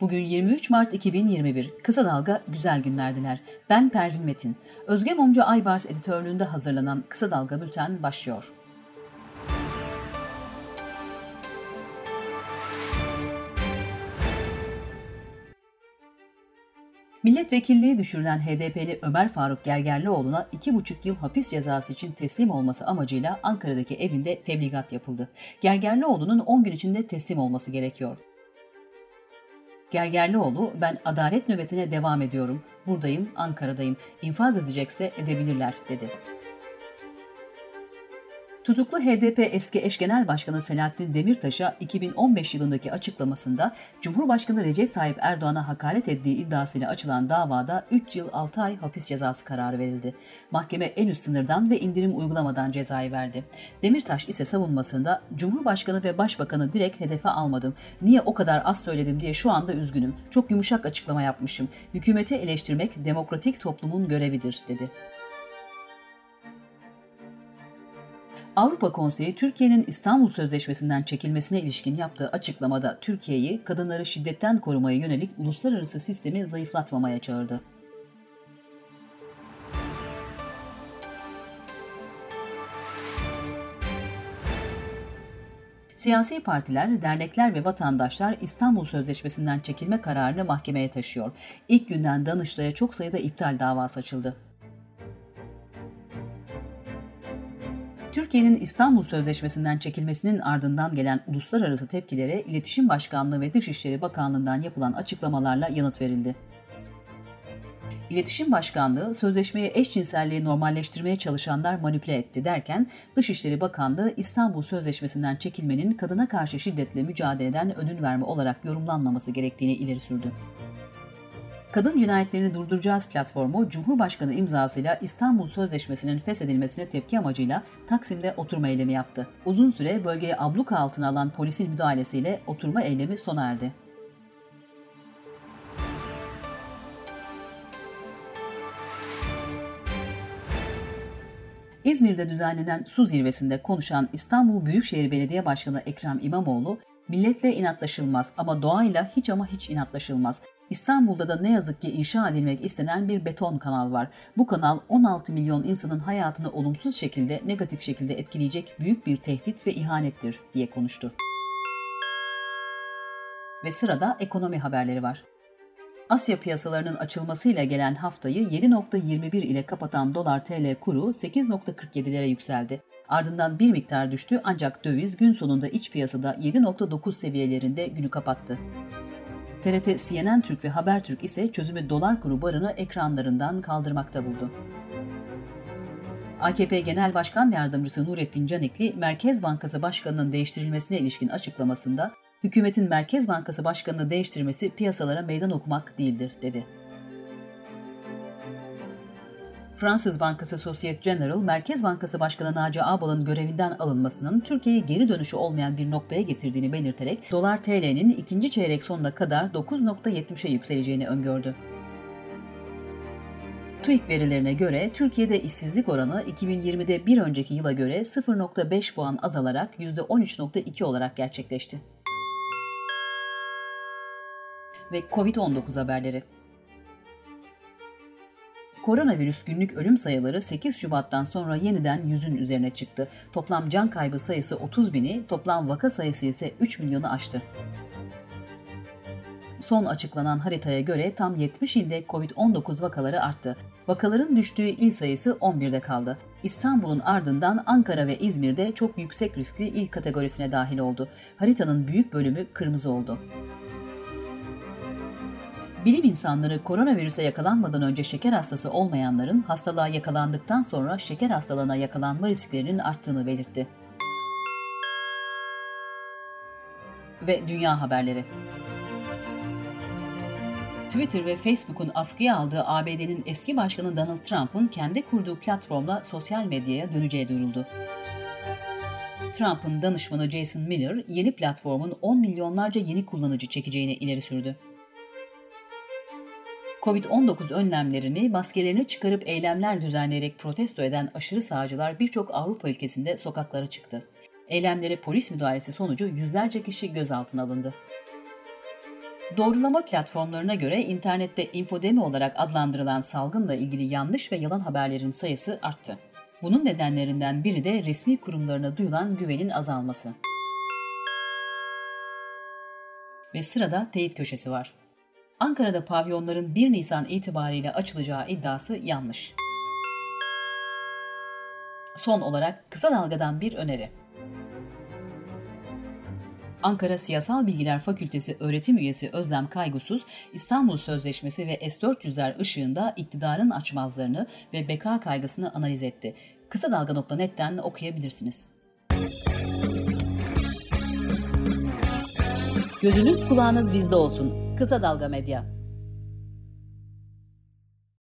Bugün 23 Mart 2021. Kısa Dalga güzel günlerdiler. Ben Pervin Metin. Özge Mumcu Aybars editörlüğünde hazırlanan Kısa Dalga Bülten başlıyor. Milletvekilliği düşürülen HDP'li Ömer Faruk Gergerlioğlu'na 2,5 yıl hapis cezası için teslim olması amacıyla Ankara'daki evinde tebligat yapıldı. Gergerlioğlu'nun 10 gün içinde teslim olması gerekiyor. Gergerlioğlu ben adalet nöbetine devam ediyorum. Buradayım, Ankara'dayım. İnfaz edecekse edebilirler dedi. Tutuklu HDP eski eş genel başkanı Selahattin Demirtaş'a 2015 yılındaki açıklamasında Cumhurbaşkanı Recep Tayyip Erdoğan'a hakaret ettiği iddiasıyla açılan davada 3 yıl 6 ay hapis cezası kararı verildi. Mahkeme en üst sınırdan ve indirim uygulamadan cezayı verdi. Demirtaş ise savunmasında Cumhurbaşkanı ve Başbakanı direkt hedefe almadım. Niye o kadar az söyledim diye şu anda üzgünüm. Çok yumuşak açıklama yapmışım. Hükümeti eleştirmek demokratik toplumun görevidir dedi. Avrupa Konseyi Türkiye'nin İstanbul Sözleşmesi'nden çekilmesine ilişkin yaptığı açıklamada Türkiye'yi kadınları şiddetten korumaya yönelik uluslararası sistemi zayıflatmamaya çağırdı. Siyasi partiler, dernekler ve vatandaşlar İstanbul Sözleşmesi'nden çekilme kararını mahkemeye taşıyor. İlk günden Danıştay'a çok sayıda iptal davası açıldı. Türkiye'nin İstanbul Sözleşmesi'nden çekilmesinin ardından gelen uluslararası tepkilere İletişim Başkanlığı ve Dışişleri Bakanlığı'ndan yapılan açıklamalarla yanıt verildi. İletişim Başkanlığı sözleşmeyi eşcinselliği normalleştirmeye çalışanlar manipüle etti derken Dışişleri Bakanlığı İstanbul Sözleşmesi'nden çekilmenin kadına karşı şiddetle mücadeleden önün verme olarak yorumlanmaması gerektiğini ileri sürdü. Kadın Cinayetlerini Durduracağız platformu Cumhurbaşkanı imzasıyla İstanbul Sözleşmesi'nin feshedilmesine tepki amacıyla Taksim'de oturma eylemi yaptı. Uzun süre bölgeye abluka altına alan polisin müdahalesiyle oturma eylemi sona erdi. İzmir'de düzenlenen su zirvesinde konuşan İstanbul Büyükşehir Belediye Başkanı Ekrem İmamoğlu, milletle inatlaşılmaz ama doğayla hiç ama hiç inatlaşılmaz. İstanbul'da da ne yazık ki inşa edilmek istenen bir beton kanal var. Bu kanal 16 milyon insanın hayatını olumsuz şekilde, negatif şekilde etkileyecek büyük bir tehdit ve ihanettir diye konuştu. Ve sırada ekonomi haberleri var. Asya piyasalarının açılmasıyla gelen haftayı 7.21 ile kapatan dolar TL kuru 8.47'lere yükseldi. Ardından bir miktar düştü ancak döviz gün sonunda iç piyasada 7.9 seviyelerinde günü kapattı. TRT, CNN Türk ve Habertürk ise çözümü dolar kuru barını ekranlarından kaldırmakta buldu. AKP Genel Başkan Yardımcısı Nurettin Canikli, Merkez Bankası Başkanı'nın değiştirilmesine ilişkin açıklamasında, hükümetin Merkez Bankası Başkanı'nı değiştirmesi piyasalara meydan okumak değildir, dedi. Fransız Bankası Societe Generale, Merkez Bankası Başkanı Naci Ağbal'ın görevinden alınmasının Türkiye'yi geri dönüşü olmayan bir noktaya getirdiğini belirterek dolar TL'nin ikinci çeyrek sonuna kadar 9.70'e yükseleceğini öngördü. TÜİK verilerine göre Türkiye'de işsizlik oranı 2020'de bir önceki yıla göre 0.5 puan azalarak %13.2 olarak gerçekleşti. Ve Covid-19 haberleri Koronavirüs günlük ölüm sayıları 8 Şubat'tan sonra yeniden yüzün üzerine çıktı. Toplam can kaybı sayısı 30 bini, toplam vaka sayısı ise 3 milyonu aştı. Son açıklanan haritaya göre tam 70 ilde Covid-19 vakaları arttı. Vakaların düştüğü il sayısı 11'de kaldı. İstanbul'un ardından Ankara ve İzmir'de çok yüksek riskli il kategorisine dahil oldu. Haritanın büyük bölümü kırmızı oldu. Bilim insanları koronavirüse yakalanmadan önce şeker hastası olmayanların hastalığa yakalandıktan sonra şeker hastalığına yakalanma risklerinin arttığını belirtti. Ve dünya haberleri. Twitter ve Facebook'un askıya aldığı ABD'nin eski başkanı Donald Trump'ın kendi kurduğu platformla sosyal medyaya döneceği duyuruldu. Trump'ın danışmanı Jason Miller, yeni platformun 10 milyonlarca yeni kullanıcı çekeceğini ileri sürdü. Covid-19 önlemlerini maskelerini çıkarıp eylemler düzenleyerek protesto eden aşırı sağcılar birçok Avrupa ülkesinde sokaklara çıktı. Eylemlere polis müdahalesi sonucu yüzlerce kişi gözaltına alındı. Doğrulama platformlarına göre internette infodemi olarak adlandırılan salgınla ilgili yanlış ve yalan haberlerin sayısı arttı. Bunun nedenlerinden biri de resmi kurumlarına duyulan güvenin azalması. Ve sırada teyit köşesi var. Ankara'da pavyonların 1 Nisan itibariyle açılacağı iddiası yanlış. Son olarak kısa dalgadan bir öneri. Ankara Siyasal Bilgiler Fakültesi öğretim üyesi Özlem Kaygusuz, İstanbul Sözleşmesi ve S-400'ler ışığında iktidarın açmazlarını ve beka kaygısını analiz etti. Kısa Dalga.net'ten okuyabilirsiniz. Gözünüz kulağınız bizde olsun. Kısa Dalga Medya.